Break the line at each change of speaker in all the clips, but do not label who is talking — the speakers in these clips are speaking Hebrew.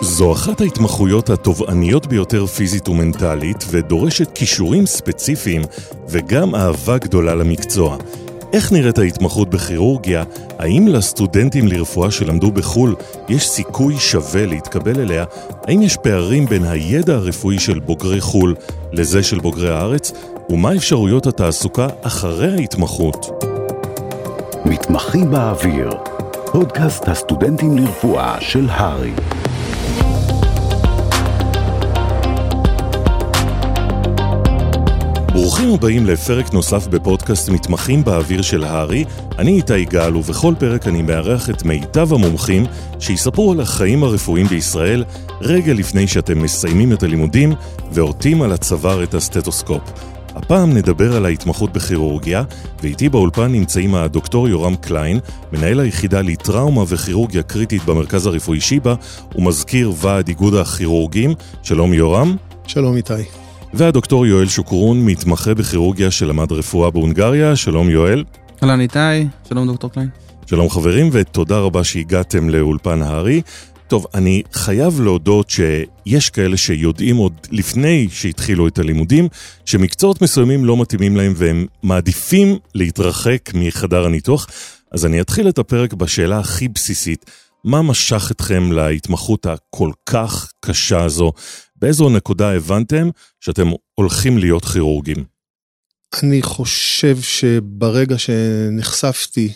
זו אחת ההתמחויות התובעניות ביותר פיזית ומנטלית ודורשת כישורים ספציפיים וגם אהבה גדולה למקצוע. איך נראית ההתמחות בכירורגיה? האם לסטודנטים לרפואה שלמדו בחו"ל יש סיכוי שווה להתקבל אליה? האם יש פערים בין הידע הרפואי של בוגרי חו"ל לזה של בוגרי הארץ? ומה אפשרויות התעסוקה אחרי ההתמחות?
מתמחים באוויר, פודקאסט הסטודנטים לרפואה של הרי.
ברוכים הבאים לפרק נוסף בפודקאסט מתמחים באוויר של הארי. אני איתי גל, ובכל פרק אני מארח את מיטב המומחים שיספרו על החיים הרפואיים בישראל רגע לפני שאתם מסיימים את הלימודים ועוטים על הצוואר את הסטטוסקופ. הפעם נדבר על ההתמחות בכירורגיה, ואיתי באולפן נמצאים הדוקטור יורם קליין, מנהל היחידה לטראומה וכירורגיה קריטית במרכז הרפואי שיבא, ומזכיר ועד איגוד הכירורגים. שלום יורם.
שלום איתי.
והדוקטור יואל שוקרון, מתמחה בכירורגיה שלמד רפואה בהונגריה. שלום יואל.
אהלן איתי, שלום דוקטור קליין.
שלום חברים, ותודה רבה שהגעתם לאולפן הארי. טוב, אני חייב להודות שיש כאלה שיודעים עוד לפני שהתחילו את הלימודים, שמקצועות מסוימים לא מתאימים להם והם מעדיפים להתרחק מחדר הניתוח. אז אני אתחיל את הפרק בשאלה הכי בסיסית, מה משך אתכם להתמחות הכל כך קשה הזו? באיזו נקודה הבנתם שאתם הולכים להיות כירורגים?
אני חושב שברגע שנחשפתי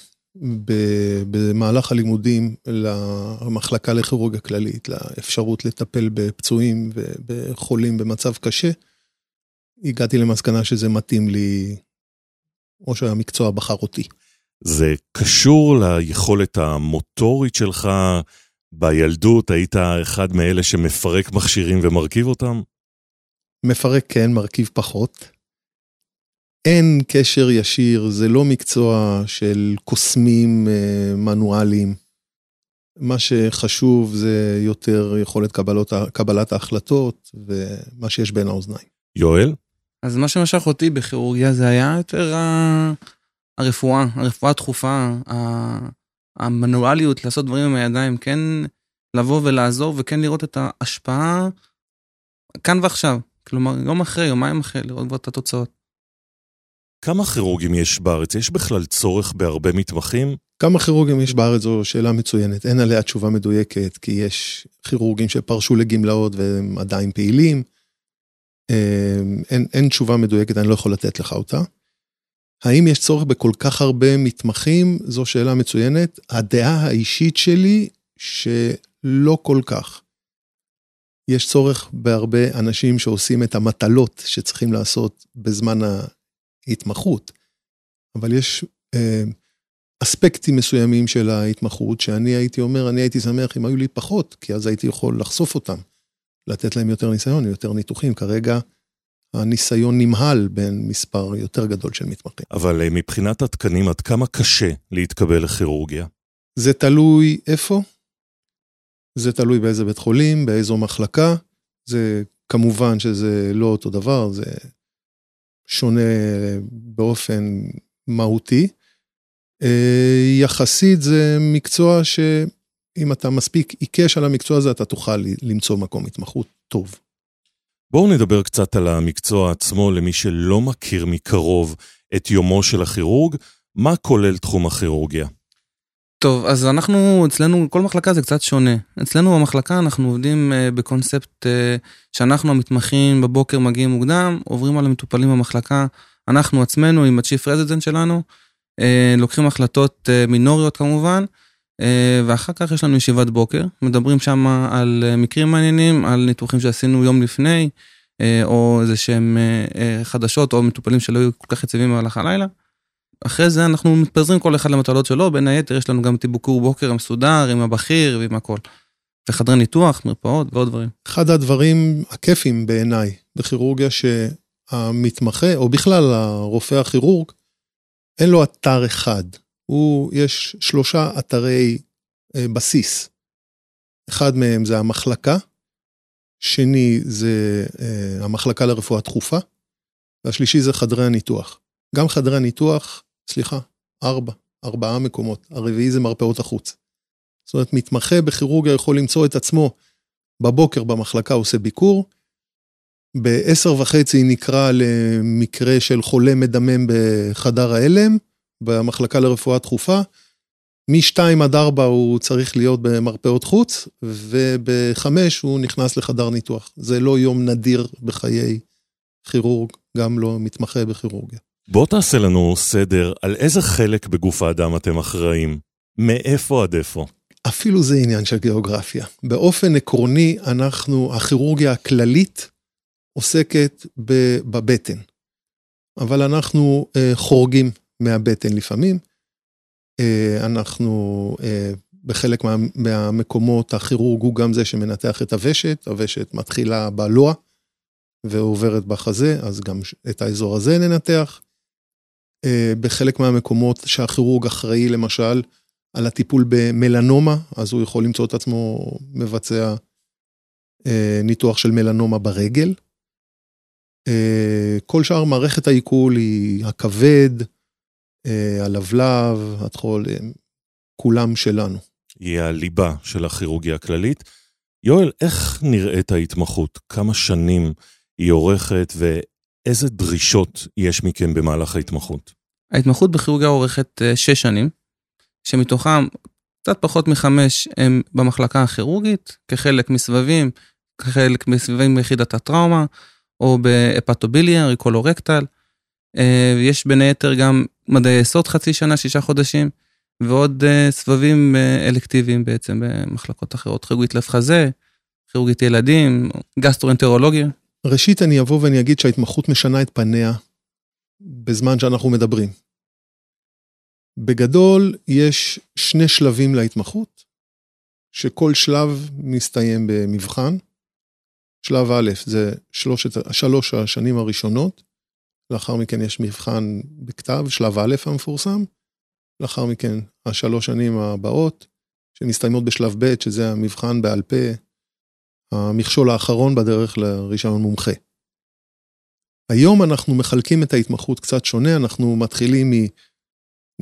במהלך הלימודים למחלקה לכירורגיה כללית, לאפשרות לטפל בפצועים ובחולים במצב קשה, הגעתי למסקנה שזה מתאים לי, או שהמקצוע בחר אותי.
זה קשור ליכולת המוטורית שלך? בילדות היית אחד מאלה שמפרק מכשירים ומרכיב אותם?
מפרק כן, מרכיב פחות. אין קשר ישיר, זה לא מקצוע של קוסמים אה, מנואליים. מה שחשוב זה יותר יכולת קבלות, קבלת ההחלטות ומה שיש בין האוזניים.
יואל?
אז מה שמשך אותי בכירורגיה זה היה יותר הרפואה, הרפואה הדחופה, המנואליות, לעשות דברים עם הידיים, כן לבוא ולעזור וכן לראות את ההשפעה כאן ועכשיו. כלומר, יום אחרי, יומיים אחרי, לראות כבר את התוצאות.
כמה כירורגים יש בארץ? יש בכלל צורך בהרבה מתמחים?
כמה כירורגים יש בארץ זו שאלה מצוינת. אין עליה תשובה מדויקת, כי יש כירורגים שפרשו לגמלאות והם עדיין פעילים. אמ, אין, אין תשובה מדויקת, אני לא יכול לתת לך אותה. האם יש צורך בכל כך הרבה מתמחים? זו שאלה מצוינת. הדעה האישית שלי, שלא כל כך. יש צורך בהרבה אנשים שעושים את המטלות שצריכים לעשות בזמן ההתמחות, אבל יש אה, אספקטים מסוימים של ההתמחות, שאני הייתי אומר, אני הייתי שמח אם היו לי פחות, כי אז הייתי יכול לחשוף אותם, לתת להם יותר ניסיון, יותר ניתוחים. כרגע הניסיון נמהל בין מספר יותר גדול של מתמחים.
אבל אה, מבחינת התקנים, עד כמה קשה להתקבל לכירורגיה?
זה תלוי איפה, זה תלוי באיזה בית חולים, באיזו מחלקה. זה כמובן שזה לא אותו דבר, זה שונה באופן מהותי. אה, יחסית זה מקצוע שאם אתה מספיק עיקש על המקצוע הזה, אתה תוכל למצוא מקום התמחות טוב.
בואו נדבר קצת על המקצוע עצמו למי שלא מכיר מקרוב את יומו של הכירורג. מה כולל תחום הכירורגיה?
טוב, אז אנחנו, אצלנו, כל מחלקה זה קצת שונה. אצלנו במחלקה אנחנו עובדים uh, בקונספט uh, שאנחנו המתמחים בבוקר מגיעים מוקדם, עוברים על המטופלים במחלקה, אנחנו עצמנו עם הצ'יפ רזידנט שלנו, uh, לוקחים החלטות uh, מינוריות כמובן, ואחר כך יש לנו ישיבת בוקר, מדברים שם על uh, מקרים מעניינים, על ניתוחים שעשינו יום לפני, uh, או איזה שהם חדשות, או מטופלים שלא היו כל כך יציבים במהלך הלילה. אחרי זה אנחנו מתפזרים כל אחד למטלות שלו, בין היתר יש לנו גם טיבוקור בוקר מסודר עם הבכיר ועם הכל. וחדרי ניתוח, מרפאות ועוד דברים.
אחד הדברים הכיפים בעיניי בכירורגיה שהמתמחה, או בכלל הרופא הכירורג, אין לו אתר אחד. הוא, יש שלושה אתרי אה, בסיס. אחד מהם זה המחלקה, שני זה אה, המחלקה לרפואה דחופה, והשלישי זה חדרי הניתוח. גם חדרי הניתוח סליחה, ארבע, ארבעה מקומות, הרביעי זה מרפאות החוץ. זאת אומרת, מתמחה בכירורגיה יכול למצוא את עצמו בבוקר במחלקה עושה ביקור, בעשר וחצי נקרא למקרה של חולה מדמם בחדר ההלם, במחלקה לרפואה דחופה. מ-2 עד 4 הוא צריך להיות במרפאות חוץ, וב-5 הוא נכנס לחדר ניתוח. זה לא יום נדיר בחיי כירורג, גם לא מתמחה בכירורגיה.
בוא תעשה לנו סדר על איזה חלק בגוף האדם אתם אחראים. מאיפה עד איפה?
אפילו זה עניין של גיאוגרפיה. באופן עקרוני, אנחנו, הכירורגיה הכללית עוסקת בבטן. אבל אנחנו אה, חורגים מהבטן לפעמים. אה, אנחנו אה, בחלק מה, מהמקומות, הכירורג הוא גם זה שמנתח את הוושת, הוושת מתחילה בלוע ועוברת בחזה, אז גם את האזור הזה ננתח. אה, בחלק מהמקומות שהכירורג אחראי למשל על הטיפול במלנומה, אז הוא יכול למצוא את עצמו מבצע ניתוח של מלנומה ברגל. כל שאר מערכת העיכול היא הכבד, הלבלב, הטחול, כולם שלנו.
היא הליבה של הכירורגיה הכללית. יואל, איך נראית ההתמחות? כמה שנים היא עורכת ואיזה דרישות יש מכם במהלך ההתמחות?
ההתמחות בכירורגיה אורכת שש שנים. שמתוכם קצת פחות מחמש הם במחלקה הכירורגית, כחלק מסבבים, כחלק מסבבים ביחידת הטראומה, או בהפטוביליה, ריקולורקטל. אה, יש בין היתר גם מדעי יסוד חצי שנה, שישה חודשים, ועוד אה, סבבים אה, אלקטיביים בעצם במחלקות אחרות, כירורגית לב חזה, כירורגית ילדים, גסטרואנטרולוגיה.
ראשית אני אבוא ואני אגיד שההתמחות משנה את פניה בזמן שאנחנו מדברים. בגדול, יש שני שלבים להתמחות, שכל שלב מסתיים במבחן. שלב א' זה שלושת, שלוש השנים הראשונות, לאחר מכן יש מבחן בכתב, שלב א' המפורסם, לאחר מכן השלוש שנים הבאות, שמסתיימות בשלב ב', שזה המבחן בעל פה, המכשול האחרון בדרך לרישיון מומחה. היום אנחנו מחלקים את ההתמחות קצת שונה, אנחנו מתחילים מ...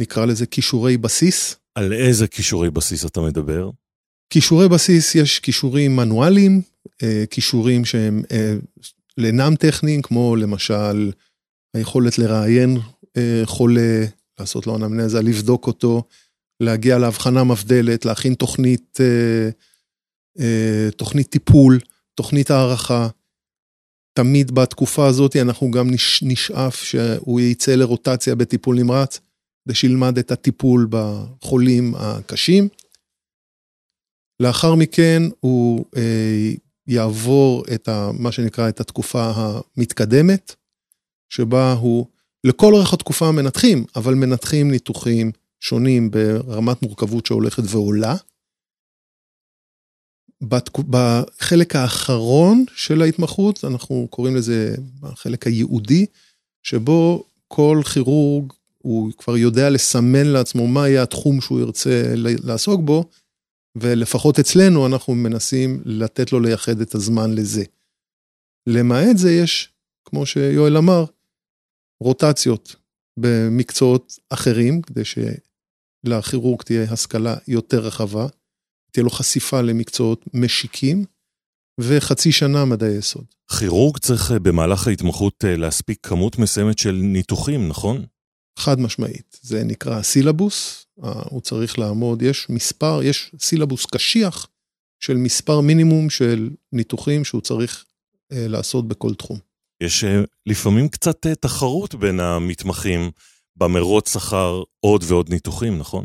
נקרא לזה כישורי בסיס.
על איזה כישורי בסיס אתה מדבר?
כישורי בסיס, יש כישורים מנואליים, אה, כישורים שהם אינם אה, טכניים, כמו למשל היכולת לראיין אה, חולה, לעשות לו אנמנזה, לבדוק אותו, להגיע להבחנה מבדלת, להכין תוכנית, תוכנית טיפול, תוכנית הערכה. תמיד בתקופה הזאת אנחנו גם נשאף שהוא יצא לרוטציה בטיפול נמרץ. כדי שילמד את הטיפול בחולים הקשים. לאחר מכן הוא אה, יעבור את ה, מה שנקרא את התקופה המתקדמת, שבה הוא, לכל אורך התקופה מנתחים, אבל מנתחים ניתוחים שונים ברמת מורכבות שהולכת ועולה. בחלק האחרון של ההתמחות, אנחנו קוראים לזה החלק הייעודי, שבו כל כירורג הוא כבר יודע לסמן לעצמו מה יהיה התחום שהוא ירצה לעסוק בו, ולפחות אצלנו אנחנו מנסים לתת לו לייחד את הזמן לזה. למעט זה יש, כמו שיואל אמר, רוטציות במקצועות אחרים, כדי שלכירורג תהיה השכלה יותר רחבה, תהיה לו חשיפה למקצועות משיקים, וחצי שנה מדעי יסוד.
כירורג צריך במהלך ההתמחות להספיק כמות מסוימת של ניתוחים, נכון?
חד משמעית. זה נקרא סילבוס, אה, הוא צריך לעמוד, יש מספר, יש סילבוס קשיח של מספר מינימום של ניתוחים שהוא צריך אה, לעשות בכל תחום.
יש אה, לפעמים קצת תחרות בין המתמחים במרוץ אחר עוד ועוד ניתוחים, נכון?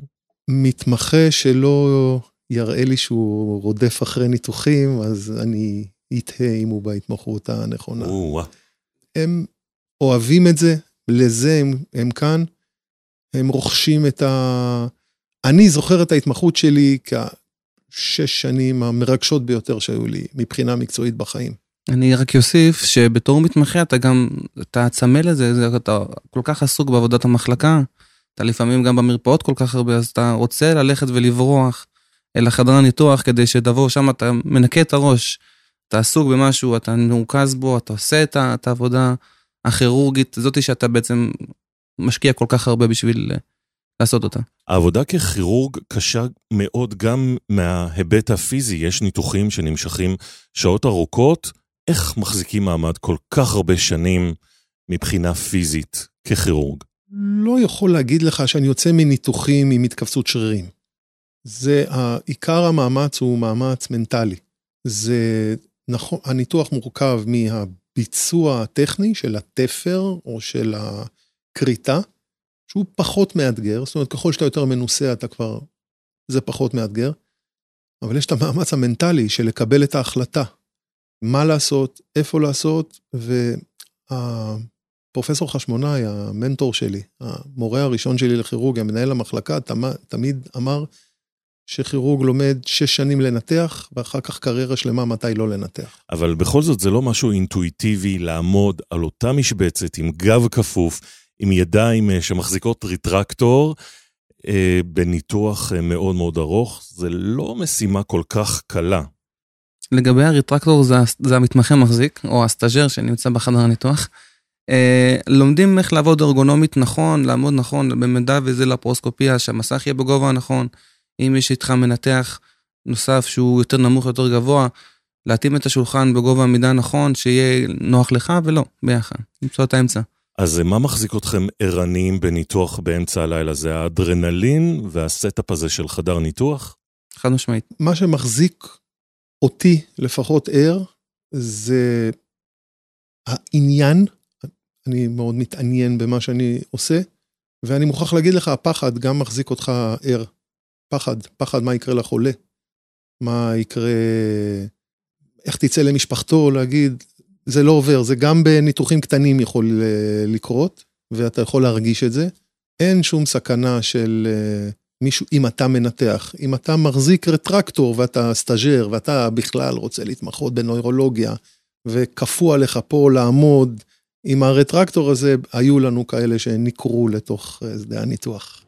מתמחה שלא יראה לי שהוא רודף אחרי ניתוחים, אז אני אתהה אם הוא בהתמחות הנכונה. הם אוהבים את זה, לזה הם, הם כאן, הם רוכשים את ה... אני זוכר את ההתמחות שלי כשש שנים המרגשות ביותר שהיו לי מבחינה מקצועית בחיים.
אני רק אוסיף שבתור מתמחה אתה גם, אתה צמא לזה, אתה כל כך עסוק בעבודת המחלקה, אתה לפעמים גם במרפאות כל כך הרבה, אז אתה רוצה ללכת ולברוח אל החדר הניתוח כדי שתבוא שם, אתה מנקה את הראש, אתה עסוק במשהו, אתה מרוכז בו, אתה עושה את העבודה. הכירורגית, זאתי שאתה בעצם משקיע כל כך הרבה בשביל לעשות אותה.
העבודה ככירורג קשה מאוד גם מההיבט הפיזי, יש ניתוחים שנמשכים שעות ארוכות. איך מחזיקים מעמד כל כך הרבה שנים מבחינה פיזית ככירורג?
לא יכול להגיד לך שאני יוצא מניתוחים עם התכווצות שרירים. זה, עיקר המאמץ הוא מאמץ מנטלי. זה נכון, הניתוח מורכב מהביצוע הטכני של התפר או של הכריתה, שהוא פחות מאתגר, זאת אומרת, ככל שאתה יותר מנוסה, אתה כבר, זה פחות מאתגר. אבל יש את המאמץ המנטלי של לקבל את ההחלטה, מה לעשות, איפה לעשות, והפרופסור חשמונאי, המנטור שלי, המורה הראשון שלי לכירורגיה, מנהל המחלקה, תמיד אמר שכירורג לומד שש שנים לנתח, ואחר כך קריירה שלמה מתי לא לנתח.
אבל בכל זאת זה לא משהו אינטואיטיבי לעמוד על אותה משבצת עם גב כפוף, עם ידיים אה, שמחזיקות ריטרקטור, אה, בניתוח אה, מאוד מאוד ארוך, זה לא משימה כל כך קלה.
לגבי ה retractor זה, זה המתמחה מחזיק, או הסטאג'ר שנמצא בחדר הניתוח. אה, לומדים איך לעבוד ארגונומית נכון, לעמוד נכון, במידה וזה לפרוסקופיה, שהמסך יהיה בגובה הנכון. אם יש איתך מנתח נוסף שהוא יותר נמוך, יותר גבוה, להתאים את השולחן בגובה המידה הנכון, שיהיה נוח לך ולא, ביחד, למצוא את האמצע.
אז מה מחזיק אתכם ערניים בניתוח באמצע הלילה? זה האדרנלין והסטאפ הזה של חדר ניתוח?
חד משמעית.
מה שמחזיק אותי לפחות ער, זה העניין, אני מאוד מתעניין במה שאני עושה, ואני מוכרח להגיד לך, הפחד גם מחזיק אותך ער. פחד, פחד מה יקרה לחולה, מה יקרה, איך תצא למשפחתו להגיד, זה לא עובר, זה גם בניתוחים קטנים יכול אה, לקרות, ואתה יכול להרגיש את זה. אין שום סכנה של אה, מישהו, אם אתה מנתח, אם אתה מחזיק retractor ואתה סטאג'ר ואתה בכלל רוצה להתמחות בנוירולוגיה, וכפו עליך פה לעמוד עם ה retractor הזה, היו לנו כאלה שנקרו לתוך אה, שדה הניתוח.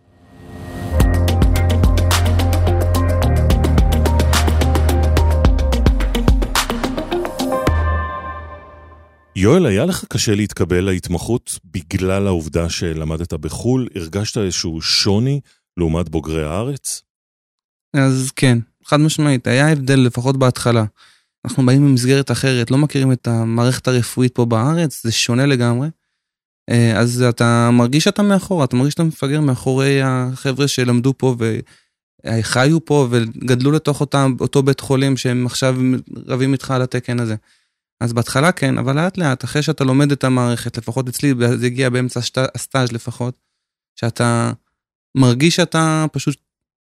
יואל, היה לך קשה להתקבל להתמחות בגלל העובדה שלמדת בחו"ל? הרגשת איזשהו שוני לעומת בוגרי הארץ?
אז כן, חד משמעית, היה הבדל לפחות בהתחלה. אנחנו באים ממסגרת אחרת, לא מכירים את המערכת הרפואית פה בארץ, זה שונה לגמרי. אה, אז אתה מרגיש שאתה מאחור, אתה מרגיש שאתה מפגר מאחורי החבר'ה שלמדו פה וחיו פה וגדלו לתוך אותם, אותו בית חולים שהם עכשיו רבים איתך על התקן הזה. אז בהתחלה כן, אבל לאט לאט, אחרי שאתה לומד את המערכת, לפחות אצלי זה הגיע באמצע הסטאז' לפחות, שאתה מרגיש שאתה פשוט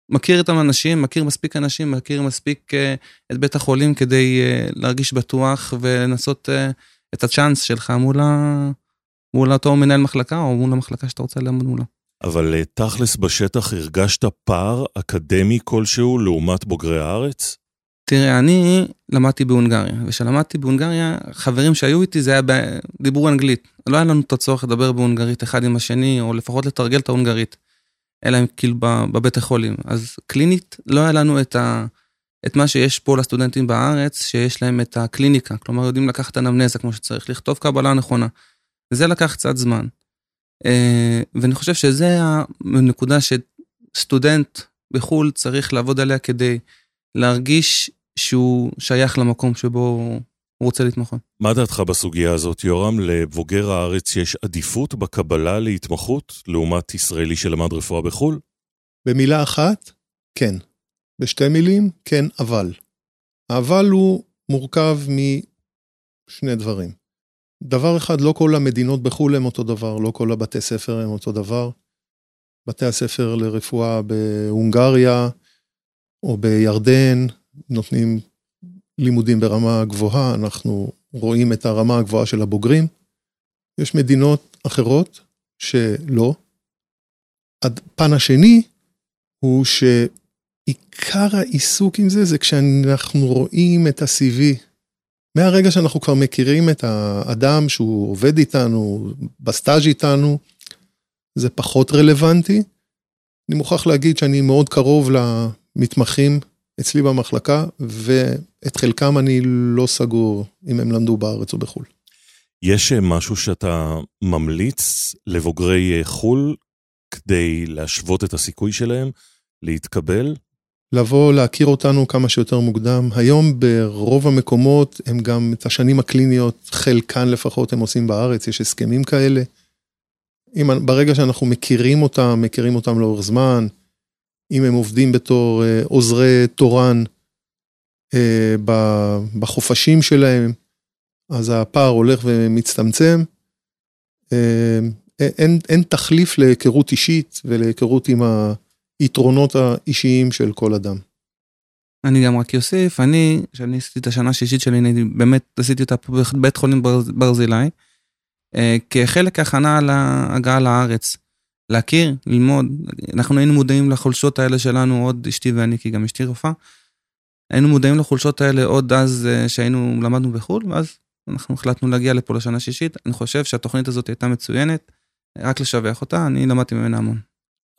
מכיר את האנשים, מכיר מספיק אנשים, מכיר מספיק uh, את בית החולים כדי uh, להרגיש בטוח ולנסות uh, את הצ'אנס שלך מול, ה... מול אותו מנהל מחלקה או מול המחלקה שאתה רוצה לעמוד מולה.
אבל תכלס בשטח הרגשת פער אקדמי כלשהו לעומת בוגרי הארץ?
תראה, אני למדתי בהונגריה, וכשלמדתי בהונגריה, חברים שהיו איתי זה היה, ב... דיברו אנגלית. לא היה לנו את הצורך לדבר בהונגרית אחד עם השני, או לפחות לתרגל את ההונגרית, אלא אם כאילו בבית החולים. אז קלינית, לא היה לנו את, ה... את מה שיש פה לסטודנטים בארץ, שיש להם את הקליניקה, כלומר יודעים לקחת אנמנזה כמו שצריך, לכתוב קבלה נכונה. וזה לקח קצת זמן. אה, ואני חושב שזה הנקודה שסטודנט בחו"ל צריך לעבוד עליה כדי להרגיש שהוא שייך למקום שבו הוא רוצה להתמחות.
מה דעתך בסוגיה הזאת, יורם? לבוגר הארץ יש עדיפות בקבלה להתמחות לעומת ישראלי שלמד רפואה בחו"ל?
במילה אחת, כן. בשתי מילים, כן, אבל. האבל הוא מורכב משני דברים. דבר אחד, לא כל המדינות בחו"ל הם אותו דבר, לא כל הבתי ספר הם אותו דבר. בתי הספר לרפואה בהונגריה, או בירדן, נותנים לימודים ברמה גבוהה, אנחנו רואים את הרמה הגבוהה של הבוגרים. יש מדינות אחרות שלא. הפן השני הוא שעיקר העיסוק עם זה, זה כשאנחנו רואים את ה-CV. מהרגע שאנחנו כבר מכירים את האדם שהוא עובד איתנו, בסטאז' איתנו, זה פחות רלוונטי. אני מוכרח להגיד שאני מאוד קרוב מתמחים אצלי במחלקה, ואת חלקם אני לא סגור אם הם למדו בארץ או בחו"ל.
יש אה, משהו שאתה ממליץ לבוגרי אה, חו"ל כדי להשוות את הסיכוי שלהם להתקבל?
לבוא, להכיר אותנו כמה שיותר מוקדם. היום ברוב המקומות הם גם את השנים הקליניות, חלקן לפחות הם עושים בארץ, יש הסכמים כאלה. אם, ברגע שאנחנו מכירים אותם, מכירים אותם לאורך זמן, אם הם עובדים בתור אה, עוזרי תורן בחופשים שלהם, אז הפער הולך ומצטמצם. אה, אין, אין תחליף להיכרות אישית ולהיכרות עם היתרונות האישיים של כל אדם.
אני גם רק אוסיף, אני, כשאני עשיתי את השנה השישית שלי, אני באמת עשיתי אותה בבית חולים ברזילי, כחלק הכנה להגעה לארץ. להכיר, ללמוד, אנחנו היינו מודעים לחולשות האלה שלנו, עוד אשתי ואני, כי גם אשתי רופאה, היינו מודעים לחולשות האלה עוד אז אה, שהיינו, למדנו בחו"ל, ואז אנחנו החלטנו להגיע לפה לשנה שישית. אני חושב שהתוכנית הזאת הייתה מצוינת, רק לשבח אותה, אני למדתי ממנה המון.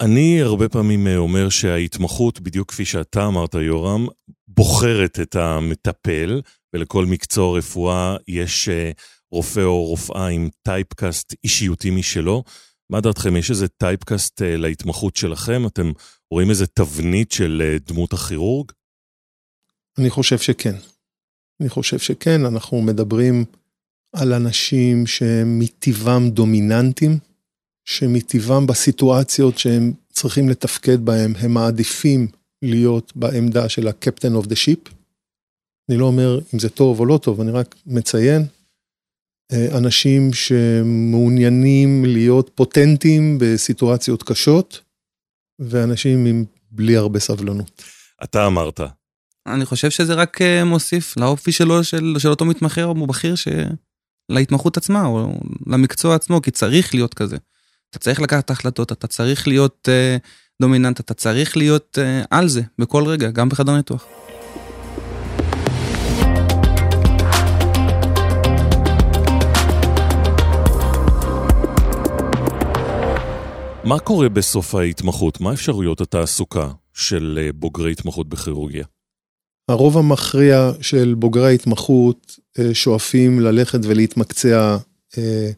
אני הרבה פעמים אה, אומר שההתמחות, בדיוק כפי שאתה אמרת, יורם, בוחרת את המטפל, ולכל מקצוע רפואה יש אה, רופא או רופאה עם typecast אישיותי משלו. מה דעתכם, יש איזה typecast להתמחות שלכם? אתם רואים איזה תבנית של דמות הכירורג?
אני חושב שכן. אני חושב שכן, אנחנו מדברים על אנשים שהם מטבעם דומיננטים, שמטבעם בסיטואציות שהם צריכים לתפקד בהם, הם מעדיפים להיות בעמדה של ה-Captain of the Ship. אני לא אומר אם זה טוב או לא טוב, אני רק מציין אה, אנשים שמעוניינים להיות פוטנטים בסיטואציות קשות, ואנשים עם בלי הרבה סבלנות.
אתה אמרת.
אני חושב שזה רק אה, מוסיף לאופי שלו, של, של אותו מתמחה או בכיר, ש... להתמחות עצמה, או למקצוע עצמו, כי צריך להיות כזה. אתה צריך לקחת החלטות, אתה צריך להיות אה, דומיננט, אתה צריך להיות אה, על זה בכל רגע, גם בחדר ניתוח.
מה קורה בסוף ההתמחות? מה אפשרויות התעסוקה של אה, בוגרי התמחות בכירורגיה?
הרוב המכריע של בוגרי ההתמחות אה, שואפים ללכת ולהתמקצע אה,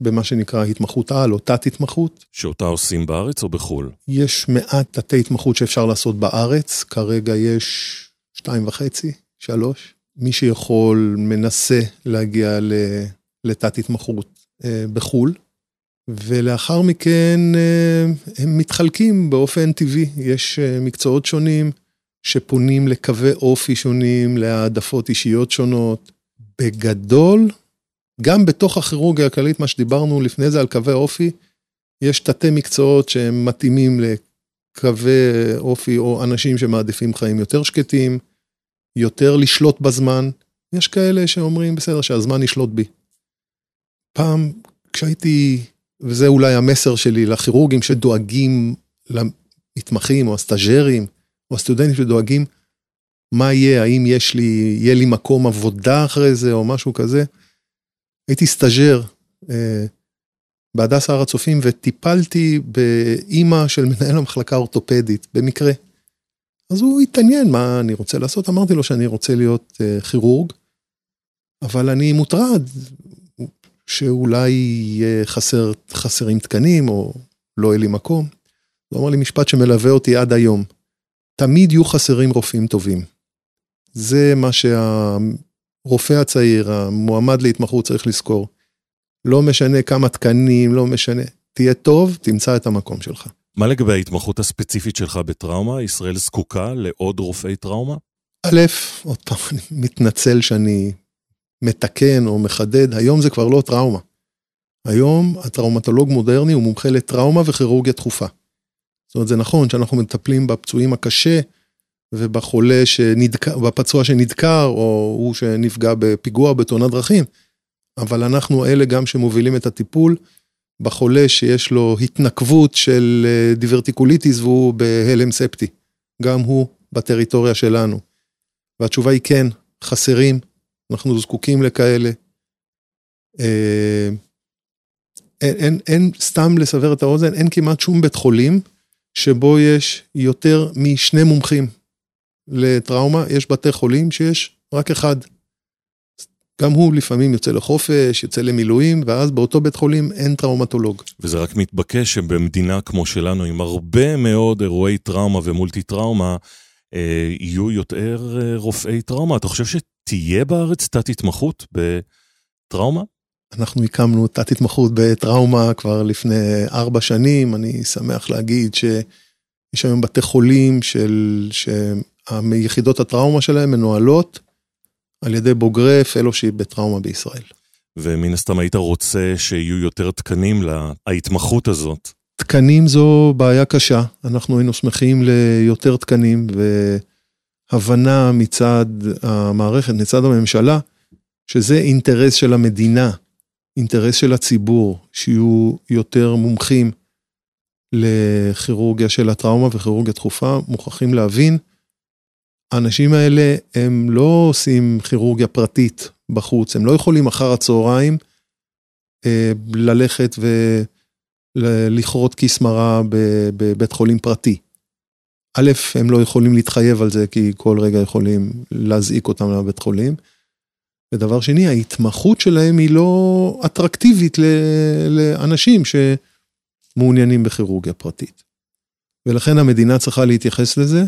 במה שנקרא התמחות על או תת-התמחות.
שאותה עושים בארץ או בחו"ל?
יש מעט תתי התמחות שאפשר לעשות בארץ, כרגע יש שתיים וחצי, שלוש. מי שיכול מנסה להגיע לתת התמחות בחו"ל. ולאחר מכן אה, הם מתחלקים באופן טבעי, יש אה, מקצועות שונים שפונים לקווי אופי שונים, להעדפות אישיות שונות. בגדול, גם בתוך הכירורגיה הכללית, מה שדיברנו לפני זה על קווי אופי, יש תתי מקצועות שהם מתאימים לקווי אופי או אנשים שמעדיפים חיים יותר שקטים, יותר לשלוט בזמן. יש כאלה שאומרים, בסדר, שהזמן ישלוט בי. פעם, כשהייתי וזה אולי המסר שלי לכירורגים שדואגים למתמחים או הסטאג'רים או הסטודנטים שדואגים מה יהיה, האם יש לי, יהיה לי מקום עבודה אחרי זה או משהו כזה. הייתי סטאג'ר אה, בהדסה הר הצופים וטיפלתי באימא של מנהל המחלקה האורתופדית במקרה. אז הוא התעניין מה אני רוצה לעשות, אמרתי לו שאני רוצה להיות אה, כירורג, אבל אני מוטרד, שאולי יהיה חסר, חסרים תקנים או לא יהיה לי מקום. הוא אמר לי משפט שמלווה אותי עד היום, תמיד יהיו חסרים רופאים טובים. זה מה שהרופא הצעיר, המועמד להתמחות צריך לזכור. לא משנה כמה תקנים, לא משנה, תהיה טוב, תמצא את המקום שלך.
מה לגבי ההתמחות הספציפית שלך בטראומה? ישראל זקוקה לעוד רופאי טראומה?
א', עוד פעם, אני מתנצל שאני מתקן או מחדד, היום זה כבר לא טראומה. היום הטראומטולוג מודרני הוא מומחה לטראומה וכירורגיה דחופה. זאת אומרת, זה נכון שאנחנו מטפלים בפצועים הקשה ובחולה שנדקר, בפצוע שנדקר, או הוא שנפגע בפיגוע בתאונת דרכים, אבל אנחנו אלה גם שמובילים את הטיפול בחולה שיש לו התנקבות של אה, דיברטיקוליטיס והוא בהלם ספטי. גם הוא בטריטוריה שלנו. והתשובה היא כן, חסרים אנחנו זקוקים לכאלה. אה, אין, אין, אין, סתם לסבר את האוזן, אין כמעט שום בית חולים שבו יש יותר משני מומחים לטראומה, יש בתי חולים שיש רק אחד. גם הוא לפעמים יוצא לחופש, יוצא למילואים, ואז באותו בית חולים אין טראומטולוג.
וזה רק מתבקש שבמדינה כמו שלנו, עם הרבה מאוד אירועי טראומה ומולטי טראומה, אה, יהיו יותר אה, רופאי טראומה. אתה חושב שתהיה בארץ תת-התמחות בטראומה?
אנחנו הקמנו תת התמחות בטראומה כבר לפני ארבע שנים, אני שמח להגיד שיש היום בתי חולים של, שיחידות הטראומה שלהם מנוהלות על ידי בוגרי פלושיפ בטראומה בישראל.
ומן הסתם היית רוצה שיהיו יותר תקנים להתמחות הזאת.
תקנים זו בעיה קשה, אנחנו היינו שמחים ליותר תקנים והבנה מצד המערכת, מצד הממשלה, שזה אינטרס של המדינה, אינטרס של הציבור, שיהיו יותר מומחים לכירורגיה של הטראומה וכירורגיה דחופה, מוכרחים להבין, האנשים האלה הם לא עושים כירורגיה פרטית בחוץ, הם לא יכולים אחר הצהריים אה, ללכת ולכרות כיס מרה בבית חולים פרטי. א', הם לא יכולים להתחייב על זה כי כל רגע יכולים להזעיק אותם לבית חולים. ודבר שני, ההתמחות שלהם היא לא אטרקטיבית לאנשים שמעוניינים בכירורגיה פרטית. ולכן המדינה צריכה להתייחס לזה,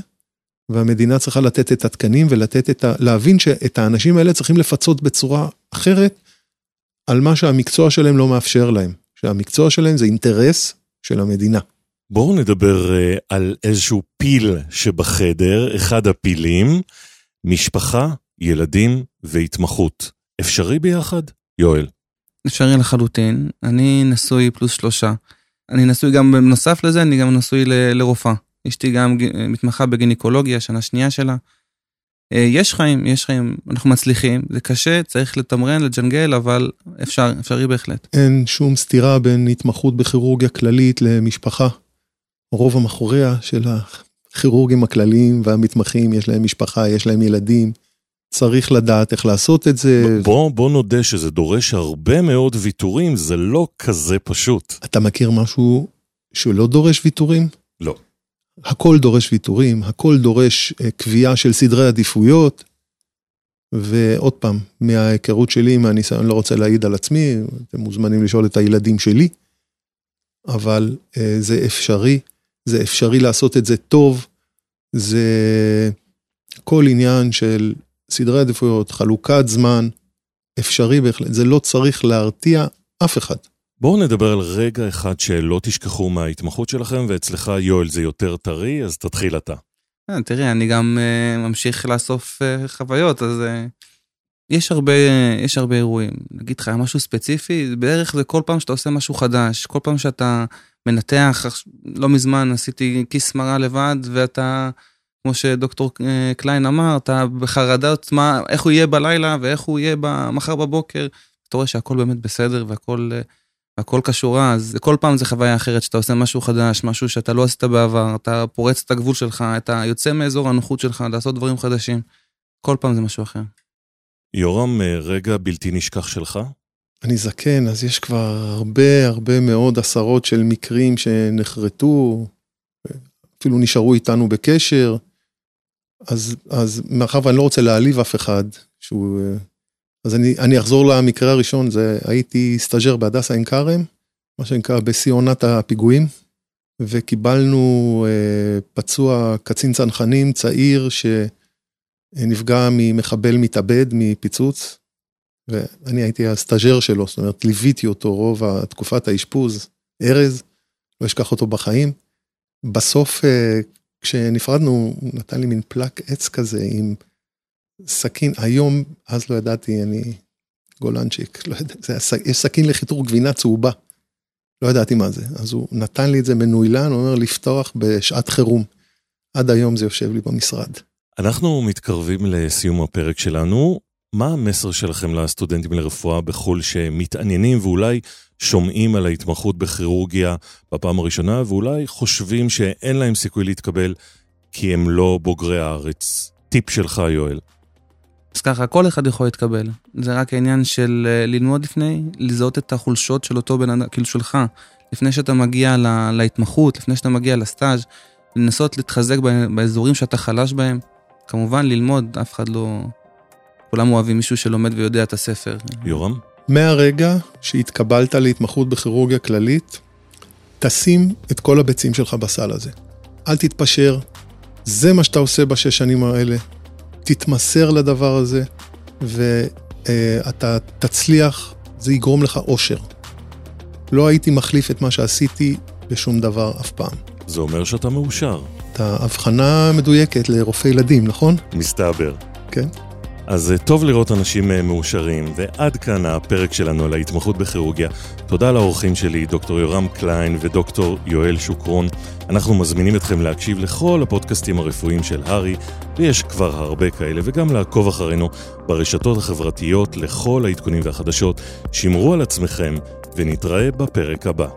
והמדינה צריכה לתת את התקנים ולתת את ה... להבין שאת האנשים האלה צריכים לפצות בצורה אחרת על מה שהמקצוע שלהם לא מאפשר להם. שהמקצוע שלהם זה אינטרס של המדינה.
בואו נדבר uh, על איזשהו פיל שבחדר, אחד הפילים, משפחה, ילדים והתמחות. אפשרי ביחד? יואל.
אפשרי לחלוטין. אני נשוי פלוס שלושה. אני נשוי גם, בנוסף לזה, אני גם נשוי ל- לרופאה. אשתי גם מתמחה בגינקולוגיה, שנה שנייה שלה. אה, יש חיים, יש חיים, אנחנו מצליחים, זה קשה, צריך לתמרן, לג'נגל, אבל אפשר, אפשרי בהחלט.
אין שום סתירה בין התמחות בכירורגיה כללית למשפחה. רוב המכורע של הכירורגים הכלליים והמתמחים, יש להם משפחה, יש להם ילדים. צריך לדעת איך לעשות את זה.
בוא, בוא נודה שזה דורש הרבה מאוד ויתורים, זה לא כזה פשוט.
אתה מכיר משהו שלא דורש ויתורים?
לא.
הכל דורש ויתורים, הכל דורש אה, קביעה של סדרי עדיפויות. ועוד פעם, מההיכרות שלי, מהניסיון, לא רוצה להעיד על עצמי, אתם מוזמנים לשאול את הילדים שלי, אבל אה, זה אפשרי, זה אפשרי לעשות את זה טוב, זה כל עניין של סדרי עדיפויות, חלוקת זמן, אפשרי בהחלט, זה לא צריך להרתיע אף אחד.
בואו נדבר על רגע אחד שלא תשכחו מההתמחות שלכם, ואצלך יואל זה יותר טרי, אז תתחיל אתה.
אה, תראי, אני גם uh, ממשיך לאסוף uh, חוויות, אז uh, יש הרבה, יש הרבה אירועים. נגיד לך משהו ספציפי, בערך זה כל פעם שאתה עושה משהו חדש, כל פעם שאתה מנתח, לא מזמן עשיתי כיס מרה לבד, ואתה, כמו שדוקטור קליין אמר, אתה בחרדת מה, איך הוא יהיה בלילה ואיך הוא יהיה מחר בבוקר. אתה רואה שהכל באמת בסדר והכל... הכל קשור אז כל פעם זה חוויה אחרת שאתה עושה משהו חדש, משהו שאתה לא עשית בעבר, אתה פורץ את הגבול שלך, אתה יוצא מאזור הנוחות שלך לעשות דברים חדשים. כל פעם זה משהו אחר.
יורם, אה, רגע בלתי נשכח שלך?
אני זקן, אז יש כבר הרבה הרבה מאוד עשרות של מקרים שנחרטו, אפילו נשארו איתנו בקשר. אז, אז מאחר ואני לא רוצה להעליב אף אחד, שהוא אז אני, אני אחזור למקרה הראשון, זה הייתי סטאג'ר בהדסה עין כרם, מה שנקרא בשיא עונת הפיגועים, וקיבלנו אה, פצוע קצין צנחנים צעיר שנפגע ממחבל מתאבד מפיצוץ, ואני הייתי הסטאג'ר שלו, זאת אומרת ליוויתי אותו רוב תקופת האשפוז, ארז, לא אשכח אותו בחיים. בסוף אה, כשנפרדנו, הוא נתן לי מין פלק עץ כזה עם סכין, היום, אז לא ידעתי, אני גולנצ'יק, לא יודע, זה, יש סכין לחיתור גבינה צהובה. לא ידעתי מה זה, אז הוא נתן לי את זה מנוילן, הוא אומר לפתוח בשעת חירום. עד היום זה יושב לי במשרד.
אנחנו מתקרבים לסיום הפרק שלנו. מה המסר שלכם לסטודנטים לרפואה בחו"ל שמתעניינים ואולי שומעים על ההתמחות בכירורגיה בפעם הראשונה ואולי חושבים שאין להם סיכוי להתקבל כי הם לא בוגרי הארץ? טיפ שלך, יואל.
אז ככה, כל אחד יכול להתקבל. זה רק העניין של אה, ללמוד לפני, לזהות את החולשות של אותו בן אדם, כאילו שלך, לפני שאתה מגיע לה, להתמחות, לפני שאתה מגיע לסטאז', לנסות להתחזק באזורים שאתה חלש בהם. כמובן, ללמוד, אף אחד לא, כולם אוהבים מישהו שלומד ויודע את הספר.
יורם?
מהרגע שהתקבלת להתמחות בכירורגיה כללית, תשים את כל הביצים שלך בסל הזה. אל תתפשר, זה מה שאתה עושה בשש שנים האלה. תתמסר לדבר הזה, ואתה תצליח, זה יגרום לך אושר. לא הייתי מחליף את מה שעשיתי בשום דבר אף פעם.
זה אומר שאתה מאושר.
אתה הבחנה מדויקת לרופא ילדים, נכון?
מסתבר.
כן.
אז אה, טוב לראות אנשים אה, מאושרים, ועד כאן הפרק שלנו על ההתמחות בכירורגיה. תודה לאורחים שלי, דוקטור יורם קליין ודוקטור יואל שוקרון. אנחנו מזמינים אתכם להקשיב לכל הפודקאסטים הרפואיים של הארי, ויש כבר הרבה כאלה, וגם לעקוב אחרינו ברשתות החברתיות לכל העדכונים והחדשות. שמרו על עצמכם, ונתראה בפרק הבא.